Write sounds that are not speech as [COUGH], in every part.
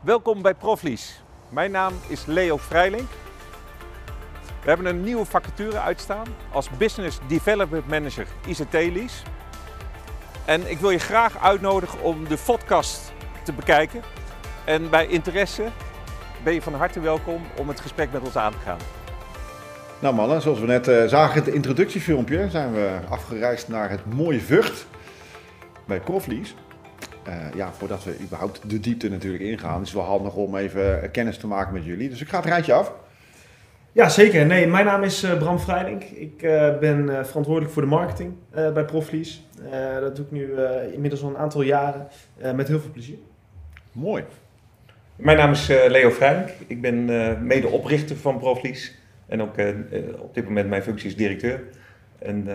Welkom bij Proflies. Mijn naam is Leo Vrijlink. We hebben een nieuwe vacature uitstaan als Business Development Manager ICT-lease. En ik wil je graag uitnodigen om de podcast te bekijken. En bij interesse ben je van harte welkom om het gesprek met ons aan te gaan. Nou mannen, zoals we net uh, zagen in het introductiefilmpje, zijn we afgereisd naar het mooie Vught bij Proflies. Uh, ja, voordat we überhaupt de diepte natuurlijk ingaan, is het wel handig om even kennis te maken met jullie. Dus ik ga het rijtje af. Ja, zeker. Nee, mijn naam is uh, Bram Vrijdink. Ik uh, ben verantwoordelijk voor de marketing bij Proflies. dat doe ik nu inmiddels al een aantal jaren met heel veel plezier. Mooi. Mijn naam is Leo Vrijdink. Ik ben medeoprichter van Proflies. En ook op dit moment mijn functie is directeur. En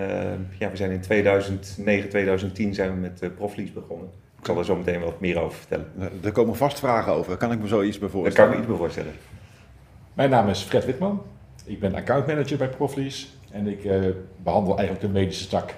ja, we zijn in 2009, 2010 zijn we met Proflies begonnen. Ik zal er zo meteen wat meer over vertellen. Er komen vast vragen over. Kan ik me zoiets bij voorstellen? Daar kan ik me iets bij voorstellen. Mijn naam is Fred Witman. Ik ben accountmanager bij Proflies. En ik uh, behandel eigenlijk de medische tak.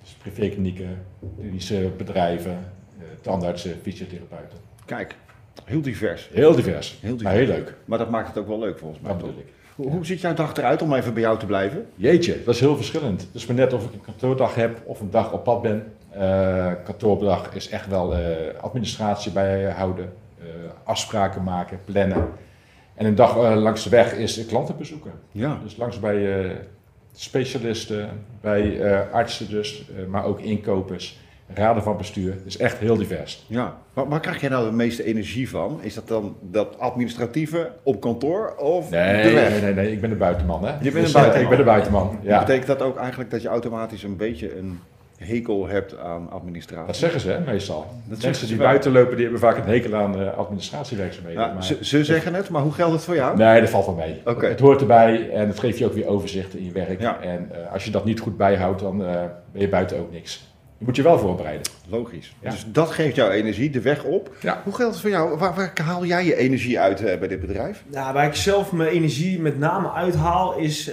Dus privéklinieken, medische bedrijven, uh, tandartsen, fysiotherapeuten. Kijk, heel divers. Heel divers. Heel divers. Maar heel leuk. Maar dat maakt het ook wel leuk volgens mij. Dat bedoel ik. Hoe, hoe ziet jouw dag eruit om even bij jou te blijven? Jeetje, dat is heel verschillend. Het is maar net of ik een kantoordag heb of een dag op pad ben. Uh, kantoordag is echt wel uh, administratie bijhouden, uh, afspraken maken, plannen. En een dag langs de weg is klanten bezoeken. Ja. Dus langs bij specialisten, bij artsen dus, maar ook inkopers, raden van bestuur. Het is echt heel divers. Ja. Waar, waar, krijg jij nou de meeste energie van? Is dat dan dat administratieve op kantoor of nee, de weg? Nee, nee, nee, ik ben de buitenman. Hè? Je bent dus, een buitenman? Ik ben de buitenman, ja. Betekent dat ook eigenlijk dat je automatisch een beetje een hekel hebt aan administratie. Dat zeggen ze hè, meestal. Dat Mensen die buiten lopen, die hebben vaak een hekel aan uh, administratiewerkzaamheden. Ja, maar, ze, ze, zeggen het, maar hoe geldt het voor jou? Nee, dat valt wel mee. Okay. Het hoort erbij en het geeft je ook weer overzicht in je werk. Ja. En uh, als je dat niet goed bijhoudt, dan uh, ben je buiten ook niks. Je moet je wel voorbereiden. Logisch. Ja. Dus dat geeft jou energie, de weg op. Ja. Hoe geldt het voor jou? Waar, waar haal jij je energie uit bij dit bedrijf? Nou, waar ik zelf mijn energie met name uithaal, is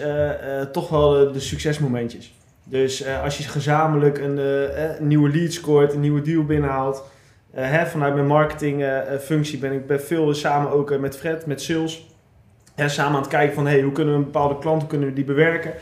toch wel de, de succesmomentjes. Dus uh, als je gezamenlijk een, uh, een, nieuwe lead scoort, een nieuwe deal binnenhaalt. Uh, hè, vanuit mijn marketingfunctie ben ik bij veel samen ook met Fred, met sales. Hè, samen aan het kijken van hey, hoe kunnen we een bepaalde klant hoe kunnen we die bewerken.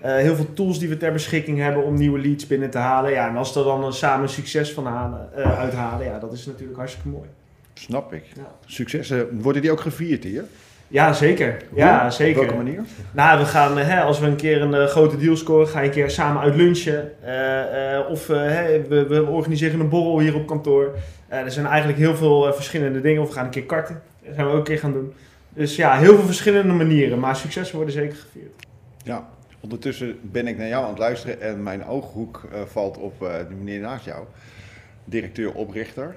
heel veel tools die we ter beschikking hebben om nieuwe leads binnen te halen. Ja, en als we er dan samen succes van halen, uithalen, ja, dat is natuurlijk hartstikke mooi. Snap ik. Ja. Successen, worden die ook gevierd hier? Ja, zeker. Ja, zeker. Op welke manier? Nou, we gaan, hè, als we een keer een uh, grote deal scoren, ga je een keer samen uit lunchen. Uh, uh, of we, we, organiseren een borrel hier op kantoor. er zijn eigenlijk heel veel verschillende dingen. Of we gaan een keer karten. Dat gaan we ook een keer gaan doen. Dus ja, heel veel verschillende manieren. Maar successen worden zeker gevierd. Ja, ondertussen ben ik naar jou aan het luisteren. En mijn ooghoek valt op de meneer naast jou. Directeur-oprichter.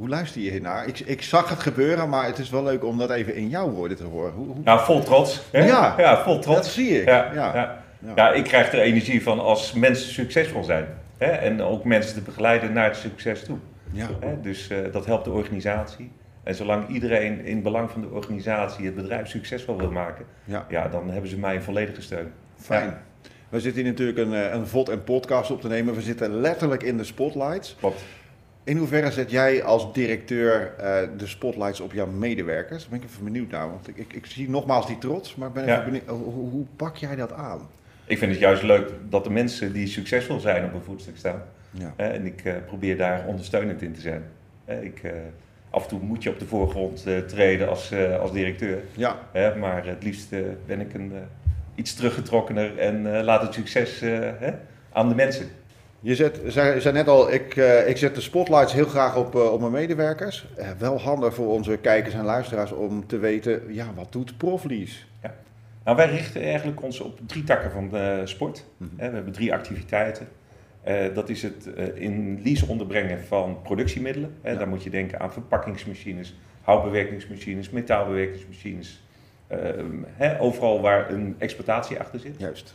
Hoe luister je hiernaar? Ik, ik zag het gebeuren, maar het is wel leuk om dat even in jouw woorden te horen. Hoe, hoe... Nou, vol trots. Hè? Ja, ja, vol trots. Dat zie ik. Ja, ja. ja. ik krijg er energie van als mensen succesvol zijn. Hè? En ook mensen te begeleiden naar het succes toe. Ja. Hè? Dus uh, dat helpt de organisatie. En zolang iedereen in belang van de organisatie het bedrijf succesvol wil maken, ja. Ja, dan hebben ze mij volledige steun. Fijn. We zitten hier natuurlijk een, een VOD en podcast op te nemen. We zitten letterlijk in de spotlights. Klopt. In hoeverre zet jij als directeur uh, de spotlights op jouw medewerkers? Daar ben ik even benieuwd naar. Want ik, ik, ik zie nogmaals die trots, maar ik ben Ja. even benieuwd, hoe, pak jij dat aan? Ik vind het juist leuk dat de mensen die succesvol zijn op een voetstuk staan. Ja. En ik eh, probeer daar ondersteunend in te zijn. Ik, eh, af en toe moet je op de voorgrond eh, treden als, eh, als directeur. Ja, maar het liefst eh, ben ik een, eh, iets teruggetrokkener en eh, laat het succes eh, aan de mensen. Je zet, zei, zei net al, ik, eh, ik zet de spotlights heel graag op, eh, op mijn medewerkers. Eh, wel handig voor onze kijkers en luisteraars om te weten, ja, wat doet Proflease? Nou, wij richten eigenlijk ons op drie takken van de sport. Mhm. We hebben drie activiteiten. Dat is het in lease onderbrengen van productiemiddelen. Ja. Daar moet je denken aan verpakkingsmachines, houtbewerkingsmachines, metaalbewerkingsmachines. Overal waar een exploitatie achter zit. Juist.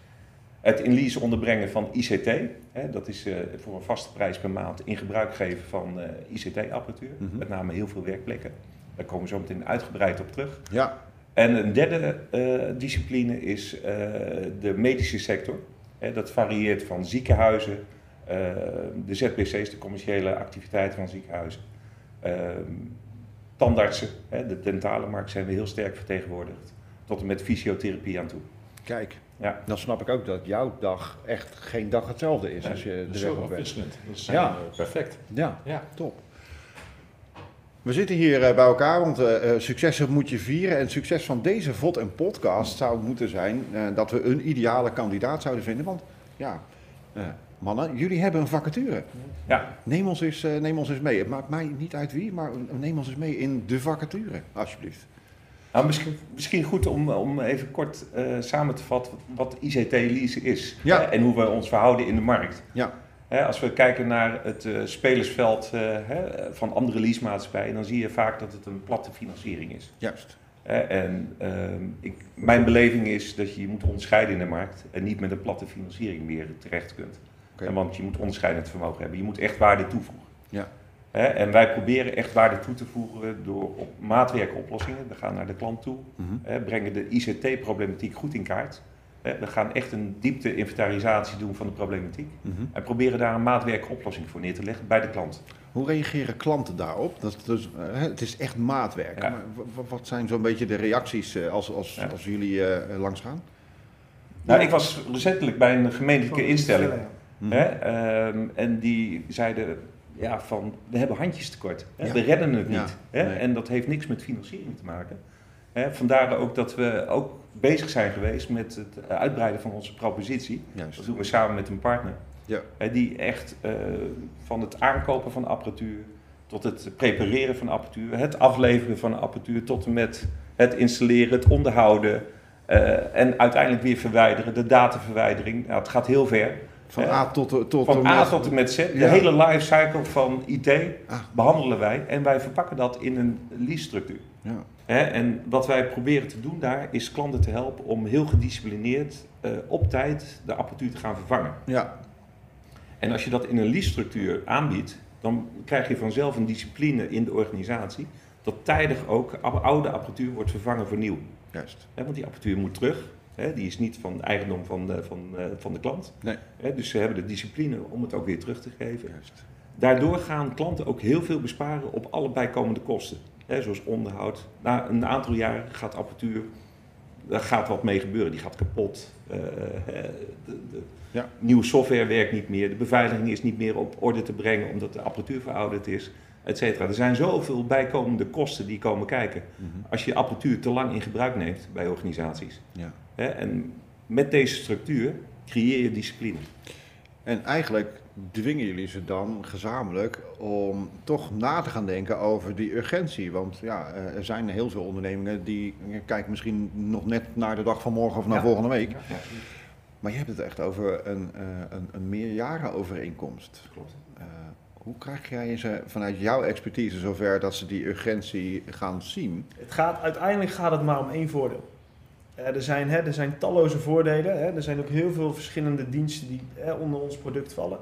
Het in lease onderbrengen van ICT. Hè, dat is eh, voor een vaste prijs per maand in gebruik geven van eh, ICT-apparatuur. Mhm. Met name heel veel werkplekken. Daar komen we zo meteen uitgebreid op terug. Ja, En een derde eh, discipline is de medische sector. Hè, dat varieert van ziekenhuizen, de ZBC's, de commerciële activiteiten van ziekenhuizen, ehm, tandartsen, hè, de dentale markt zijn we heel sterk vertegenwoordigd. Tot en met fysiotherapie aan toe. Kijk, Ja. dan snap ik ook dat jouw dag echt geen dag hetzelfde is als je de weg op bent. Dat is Ja. ja. perfect. Ja, Ja. top. We zitten hier eh, bij elkaar, want eh, eh, successen moet je vieren. En het succes van deze VOD en podcast zou moeten zijn eh, dat we een ideale kandidaat zouden vinden. Want ja, eh, mannen, jullie hebben een vacature. Ja, Neem ons, eens, eh, neem ons eens mee. Het maakt mij niet uit wie, maar neem ons eens mee in de vacature, alsjeblieft. Nou, misschien, misschien goed om, om even kort eh, samen te vatten wat ICT-lease is. Ja. hè, en hoe we ons verhouden in de markt. Ja. Hè, als we kijken naar het eh, spelersveld eh, hè, van andere leasemaatschappijen, dan zie je vaak dat het een platte financiering is. Juist. En ehm, ik, mijn beleving is dat je je moet onderscheiden in de markt en niet met een platte financiering meer terecht kunt. En Want je moet onderscheidend vermogen hebben. Je moet echt waarde toevoegen. Ja. Hè, en wij proberen echt waarde toe te voegen door op maatwerkoplossingen. We gaan naar de klant toe, Mhm. hè, brengen de ICT-problematiek goed in kaart. Hè, we gaan echt een diepte-inventarisatie doen van de problematiek. Mhm. En proberen daar een maatwerkoplossing voor neer te leggen bij de klant. Hoe reageren klanten daarop? Dat, is dus, eh, het is echt maatwerk. Ja. Maar wa- wa- wat zijn zo'n beetje de reacties eh, als, als, Ja. als jullie eh, langs gaan? Nou, ik was recentelijk bij een gemeentelijke instelling. Mhm. Hè? ehm, en die zeiden ja, van we hebben handjes tekort. Hè? Ja. We redden het niet. Hè? nee. En dat heeft niks met financiering te maken. Hè? Vandaar ook dat we ook bezig zijn geweest met het uitbreiden van onze propositie. Juist. Dat doen we samen met een partner. Ja. Hè, die echt eh, van het aankopen van apparatuur tot het prepareren van apparatuur, het afleveren van apparatuur tot en met het installeren, het onderhouden eh, en uiteindelijk weer verwijderen, de dataverwijdering. Nou, het gaat heel ver. Van. A tot, tot Van en A met- tot en met Z, de Ja. hele lifecycle van IT Ah. behandelen wij en wij verpakken dat in een lease-structuur. Ja. En wat wij proberen te doen daar is klanten te helpen om heel gedisciplineerd eh, op tijd de apparatuur te gaan vervangen. ja, En als je dat in een lease-structuur aanbiedt, dan krijg je vanzelf een discipline in de organisatie dat tijdig ook oude apparatuur wordt vervangen voor nieuw. juist. Want die apparatuur moet terug. Hè, die is niet van eigendom van de, van, eh, van de klant. Nee. Hè, dus ze hebben de discipline om het ook weer terug te geven. juist. Daardoor gaan klanten ook heel veel besparen op alle bijkomende kosten. Hè, zoals onderhoud. Na een aantal jaren gaat apparatuur, daar gaat wat mee gebeuren. Die gaat kapot. Eh, eh, de, de Ja. Nieuwe software werkt niet meer. De beveiliging is niet meer op orde te brengen omdat de apparatuur verouderd is. Et cetera. Er zijn zoveel bijkomende kosten die komen kijken. Mhm. Als je apparatuur te lang in gebruik neemt bij organisaties. Ja. Hè, en met deze structuur creëer je discipline. En eigenlijk dwingen jullie ze dan gezamenlijk om toch na te gaan denken over die urgentie. Want ja, eh, er zijn heel veel ondernemingen die kijken misschien nog net naar de dag van morgen of naar Ja. volgende week. Maar je hebt het echt over een, eh een, een meerjarenovereenkomst. Klopt. Eh, hoe krijg jij ze vanuit jouw expertise zover dat ze die urgentie gaan zien? Het gaat, uiteindelijk gaat het maar om één voordeel. Eh, er, zijn, hè, er zijn talloze voordelen. Hè. Er zijn ook heel veel verschillende diensten die hè, onder ons product vallen.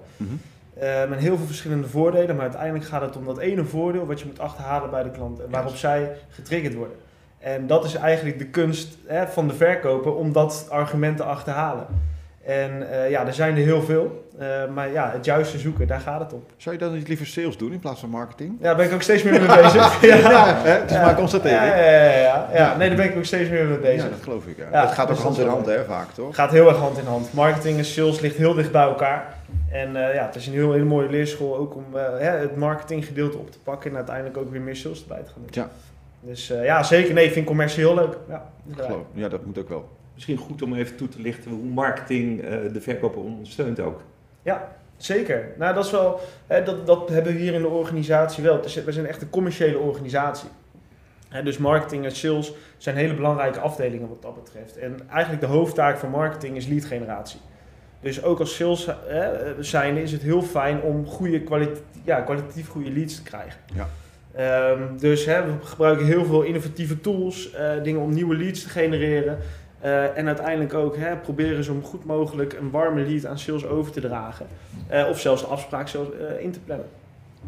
Eh, met heel veel verschillende voordelen. Maar uiteindelijk gaat het om dat ene voordeel wat je moet achterhalen bij de klant. En waarop zij getriggerd worden. En dat is eigenlijk de kunst hè, van de verkoper om dat argument te achterhalen. En eh, ja, er zijn er heel veel. Eh, maar ja, het juiste zoeken, daar gaat het om. Zou je dan niet liever sales doen in plaats van marketing? Ja, daar ben ik ook steeds meer mee bezig. [LAUGHS] [LAUGHS] ja, hè, het is maar constatering. Ja, ja, ja, ja. ja, nee, daar ben ik ook steeds meer mee bezig. Ja, dat geloof ik. Ja. Het gaat ook dus hand dat in hand, hè, vaak toch? gaat heel erg hand in hand. Marketing en sales ligt heel dicht bij elkaar. En eh, ja, het is een heel, hele mooie leerschool ook om het marketinggedeelte op te pakken en uiteindelijk ook weer meer sales erbij te gaan doen. Ja. Dus ja, zeker. Nee, ik vind commercie heel leuk. Ja, inderdaad. Geloof. Ja, dat moet ook wel. Misschien goed om even toe te lichten hoe marketing eh, de verkoper ondersteunt ook. Ja, zeker. Nou, dat is wel, hè, dat, dat hebben we hier in de organisatie wel. We zijn echt een commerciële organisatie. Hè, dus marketing en sales zijn hele belangrijke afdelingen wat dat betreft. En eigenlijk de hoofdtaak van marketing is lead generatie. Dus ook als sales hè, zijn is het heel fijn om goede kwalite, ja, kwalitatief goede leads te krijgen. Ja. Ehm, dus hè, we gebruiken heel veel innovatieve tools, eh, dingen om nieuwe leads te genereren. Eh, en uiteindelijk ook hè, proberen zo goed mogelijk een warme lead aan sales over te dragen. Eh, of zelfs de afspraak zelfs, eh, in te plannen.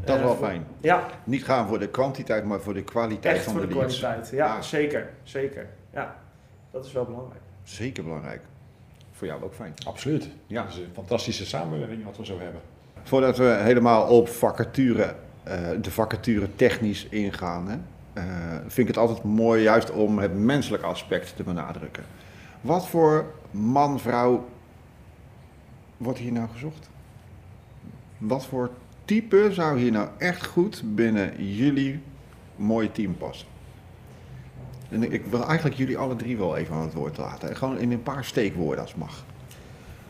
Dat is wel voor- fijn. Ja, Niet gaan voor de kwantiteit, maar voor de kwaliteit echt van voor de, de leads. kwaliteit. Ja, Ja. zeker. Zeker. Ja, dat is wel belangrijk. Zeker belangrijk. Voor jou ook fijn. Absoluut. Ja. Dat is een fantastische samenwerking wat we zo hebben. Voordat we helemaal op vacature, eh, de vacature technisch ingaan. Hè? eh, vind ik het altijd mooi juist om het menselijke aspect te benadrukken. Wat voor man, vrouw wordt hier nou gezocht? Wat voor type zou hier nou echt goed binnen jullie mooie team passen? En ik wil eigenlijk jullie alle drie wel even aan het woord laten. Gewoon in een paar steekwoorden als het mag.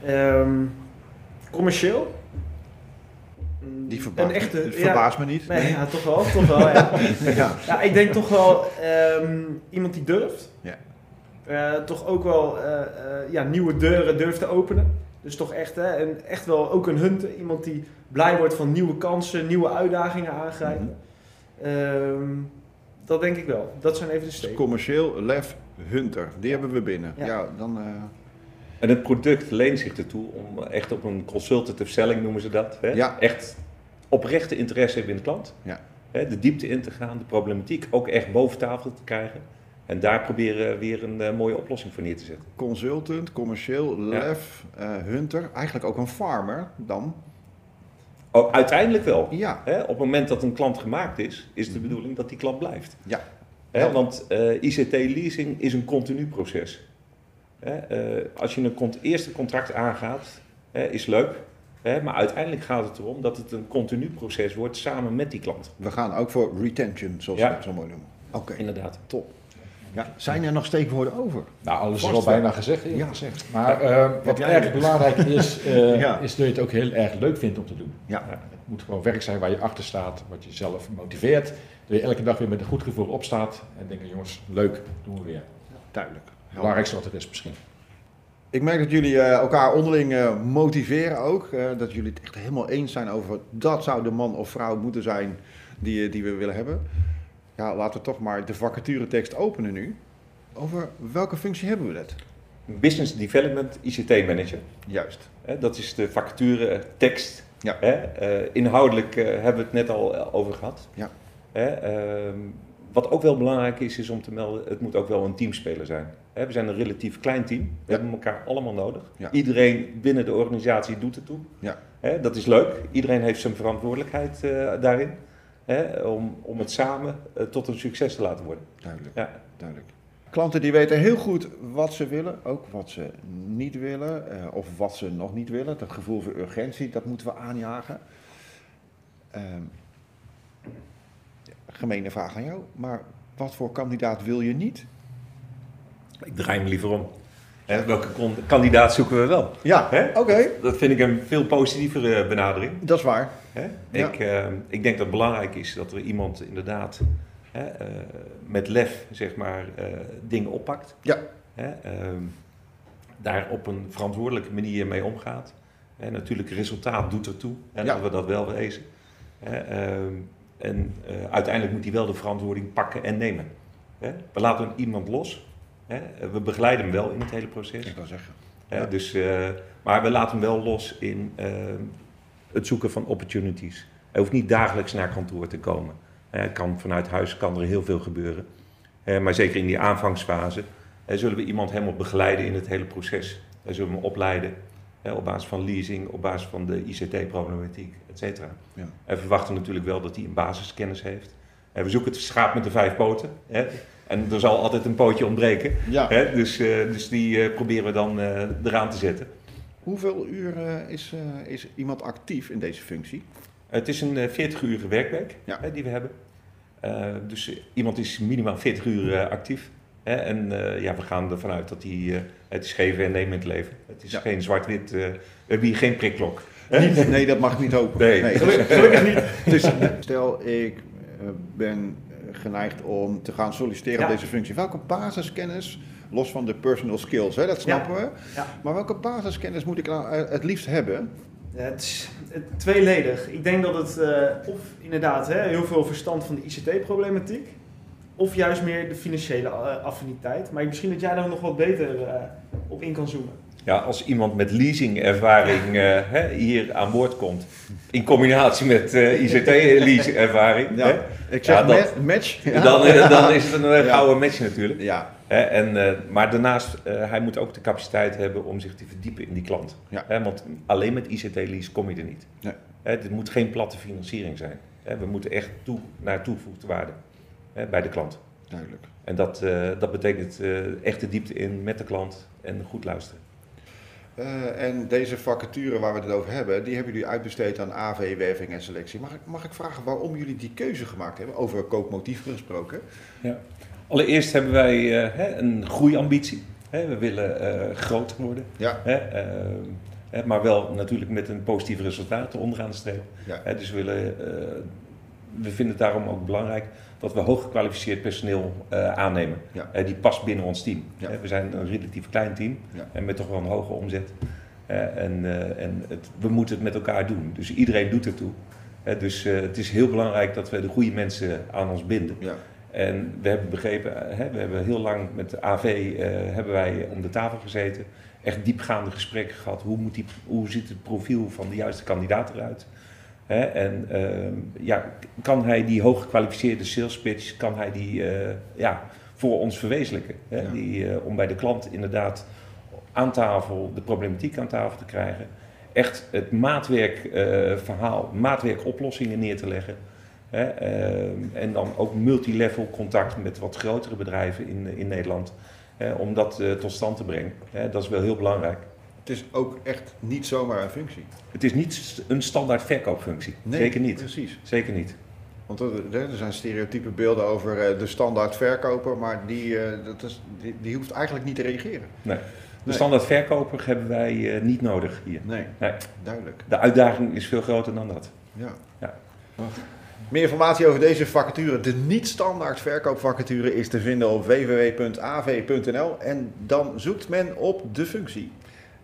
Ehm, commercieel? Die verbaast, Een echte, me, ja. verbaast me niet. Nee, ja, toch wel, toch wel, ja. [LAUGHS] Ja. ja, ik denk toch wel ehm, iemand die durft. Ja. Eh, toch ook wel eh, eh, ja, nieuwe deuren durft te openen. Dus toch echt, hè, en echt wel ook een hunter. Iemand die blij wordt van nieuwe kansen, nieuwe uitdagingen aangrijpen. Ehm, dat denk ik wel. Dat zijn even de Dus steken. commercieel, lef, hunter. Die hebben we binnen. Ja, Ja. dan... eh, En het product leent zich ertoe om echt op een consultative selling noemen ze dat. Hè? Ja. Echt oprechte interesse hebben in de klant. Ja. Hè, de diepte in te gaan, de problematiek ook echt boven tafel te krijgen. En daar proberen we weer een eh, mooie oplossing voor neer te zetten. consultant, commercieel, lef, eh, hunter. Eigenlijk ook een farmer dan. Oh, uiteindelijk wel. Ja, Hè? Op het moment dat een klant gemaakt is, is de bedoeling dat die klant blijft. Ja. Want eh, ICT-leasing is een continu proces. Hè? Als je een cont- eerste contract aangaat, hè, is leuk. Hè? Maar uiteindelijk gaat het erom dat het een continu proces wordt samen met die klant. we gaan ook voor retention, zoals Ja. we dat zo mooi noemen. Oké, Inderdaad. top. Ja, zijn er nog steekwoorden over? Nou, alles is al wel. bijna gezegd. Ja. gezegd. Maar eh, wat erg er? belangrijk is, [LAUGHS] eh, Ja. is dat je het ook heel erg leuk vindt om te doen. Ja, Het moet gewoon werk zijn waar je achter staat, wat je zelf motiveert. Dat je elke dag weer met een goed gevoel opstaat en denken, jongens, leuk, doen we weer. duidelijk. Het belangrijkste wat er is misschien. Ik merk dat jullie eh, elkaar onderling eh, motiveren ook. eh, dat jullie het echt helemaal eens zijn over dat zou de man of vrouw moeten zijn die, eh, die we willen hebben. Ja, laten we toch maar de vacaturetekst openen nu. Over welke functie hebben we dat? Business Development ICT Manager. Juist. Dat is de vacature tekst. Ja. Eh, inhoudelijk eh, hebben we het net al eh, over gehad. Ja. Ehm, wat ook wel belangrijk is, is om te melden, het moet ook wel een teamspeler zijn. We zijn een relatief klein team. We Ja. hebben elkaar allemaal nodig. Ja. Iedereen binnen de organisatie doet het toe. Ja. Dat is leuk. Iedereen heeft zijn verantwoordelijkheid daarin. Hè? Om, om het samen eh, tot een succes te laten worden. Duidelijk. Ja. Duidelijk. Klanten die weten heel goed wat ze willen, ook wat ze niet willen, eh, of wat ze nog niet willen. Dat gevoel voor urgentie, dat moeten we aanjagen. Ehm gemene vraag aan jou, maar wat voor kandidaat wil je niet? Ik draai hem liever om. Hè? Welke kandidaat zoeken we wel? Ja, oké, Dat vind ik een veel positievere benadering. dat is waar. Hè? Ja. Ik, eh, ik denk dat het belangrijk is dat er iemand inderdaad hè, eh, met lef zeg maar, eh, dingen oppakt. Ja. Hè? ehm, daar op een verantwoordelijke manier mee omgaat. En natuurlijk, resultaat doet ertoe. En Ja. dat we dat wel wezen. Hè? ehm, en eh, uiteindelijk moet hij wel de verantwoording pakken en nemen. Hè? We laten iemand los. Hè? We begeleiden hem wel in het hele proces. Ik kan zeggen. Ja. dus, eh, maar we laten hem wel los in eh, het zoeken van opportunities. Hij hoeft niet dagelijks naar kantoor te komen. Hè, kan, vanuit huis kan er heel veel gebeuren. Hè, maar zeker in die aanvangsfase hè, zullen we iemand helemaal begeleiden in het hele proces. Hè, zullen we hem opleiden hè, op basis van leasing, op basis van de ICT-problematiek, et cetera. Ja. En we verwachten natuurlijk wel dat hij een basiskennis heeft. We zoeken het schaap met de vijf poten. Hè, en er zal altijd een pootje ontbreken. Ja. Hè, dus, eh, dus die eh, proberen we dan eh, eraan te zetten. Hoeveel uur eh, is, eh, is iemand actief in deze functie? Het is een 40-urige werkweek Ja. hè, die we hebben. Eh, dus iemand is minimaal 40 uur eh, actief. Hè, en eh, ja, we gaan ervan uit dat hij eh, het is geven en nemen in het leven. Het is Ja. geen zwart-wit, eh, we hebben hier geen prikklok. Niet, nee, dat mag ik niet hopen. Nee. Gelukkig, gelukkig niet. [LAUGHS] Dus, stel, ik ben geneigd om te gaan solliciteren Ja. op deze functie. Welke basiskennis, los van de personal skills, hè, dat snappen we. Ja. Maar welke basiskennis moet ik nou eh, het liefst hebben? Het is tweeledig. Ik denk dat het eh, of inderdaad hè, heel veel verstand van de ICT-problematiek, of juist meer de financiële eh, affiniteit. Maar misschien dat jij daar nog wat beter eh, op in kan zoomen. Ja, als iemand met leasingervaring eh, hè, hier aan boord komt, in combinatie met eh ICT-leasingervaring, Ja. Ik zeg Ja, dat- ma- match. Ja. dan, eh, dan is het een eh, gouden match natuurlijk. Ja, en, eh, maar daarnaast, eh, hij moet ook de capaciteit hebben om zich te verdiepen in die klant. Want alleen met ICT-lease kom je er niet. Nee. Dit moet geen platte financiering zijn. We moeten echt toe naar toegevoegde waarde. bij de klant. Duidelijk. En dat, eh, dat betekent eh, echt de diepte in met de klant en goed luisteren. Eh, en deze vacature waar we het over hebben, die hebben jullie uitbesteed aan AV, werving en selectie. Mag ik, mag ik vragen waarom jullie die keuze gemaakt hebben? Over koopmotieven gesproken. Allereerst hebben wij hè, een groeiambitie. We willen eh, groter worden. Ja, maar wel natuurlijk met een positief resultaat onderaan de streep. Ja. Dus we, willen, we vinden het daarom ook belangrijk dat we hooggekwalificeerd personeel eh, aannemen. Ja. Eh, die past binnen ons team. Ja. Hè, we zijn een relatief klein team Ja. en met toch wel een hoge omzet. Eh, en eh, en het, we moeten het met elkaar doen. Dus iedereen doet ertoe. Dus eh, het is heel belangrijk dat we de goede mensen aan ons binden. ja, En we hebben begrepen, eh, hè, we hebben heel lang met de AV eh, hebben wij om de tafel gezeten. Echt diepgaande gesprekken gehad. Hoe, moet die, hoe ziet het profiel van de juiste kandidaat eruit? Hè, en ehm, ja, kan hij die hooggekwalificeerde sales pitch, kan hij die eh, ja, voor ons verwezenlijken? Hè? Ja. Die, eh, om bij de klant inderdaad aan tafel de problematiek aan tafel te krijgen. Echt het maatwerkverhaal, verhaal, maatwerkoplossingen neer te leggen. Hè, ehm, en dan ook multilevel contact met wat grotere bedrijven in, in Nederland. Hè, om dat eh, tot stand te brengen. Hè, dat is wel heel belangrijk. Het is ook echt niet zomaar een functie. Het is niet een standaard verkoopfunctie. Zeker niet. Precies. Zeker niet. Want er, zijn stereotype beelden over eh, de standaard verkoper, maar die, eh, dat is, die, die hoeft eigenlijk niet te reageren. Nee. De Nee. standaard verkoper hebben wij eh, niet nodig hier. Nee, Nee. duidelijk. De uitdaging is veel groter dan dat. Ja. Ja. Meer informatie over deze vacature, de niet-standaard verkoopvacature, is te vinden op www.av.nl en dan zoekt men op de functie.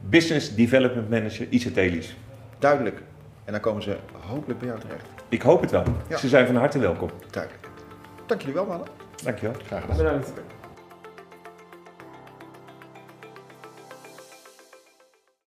Business Development Manager ICT-lease. Duidelijk. En dan komen ze hopelijk bij jou terecht. Ik hoop het wel. Ja. Ze zijn van harte welkom. Duidelijk. Dank jullie wel, mannen. Dankjewel. Graag gedaan. Bedankt.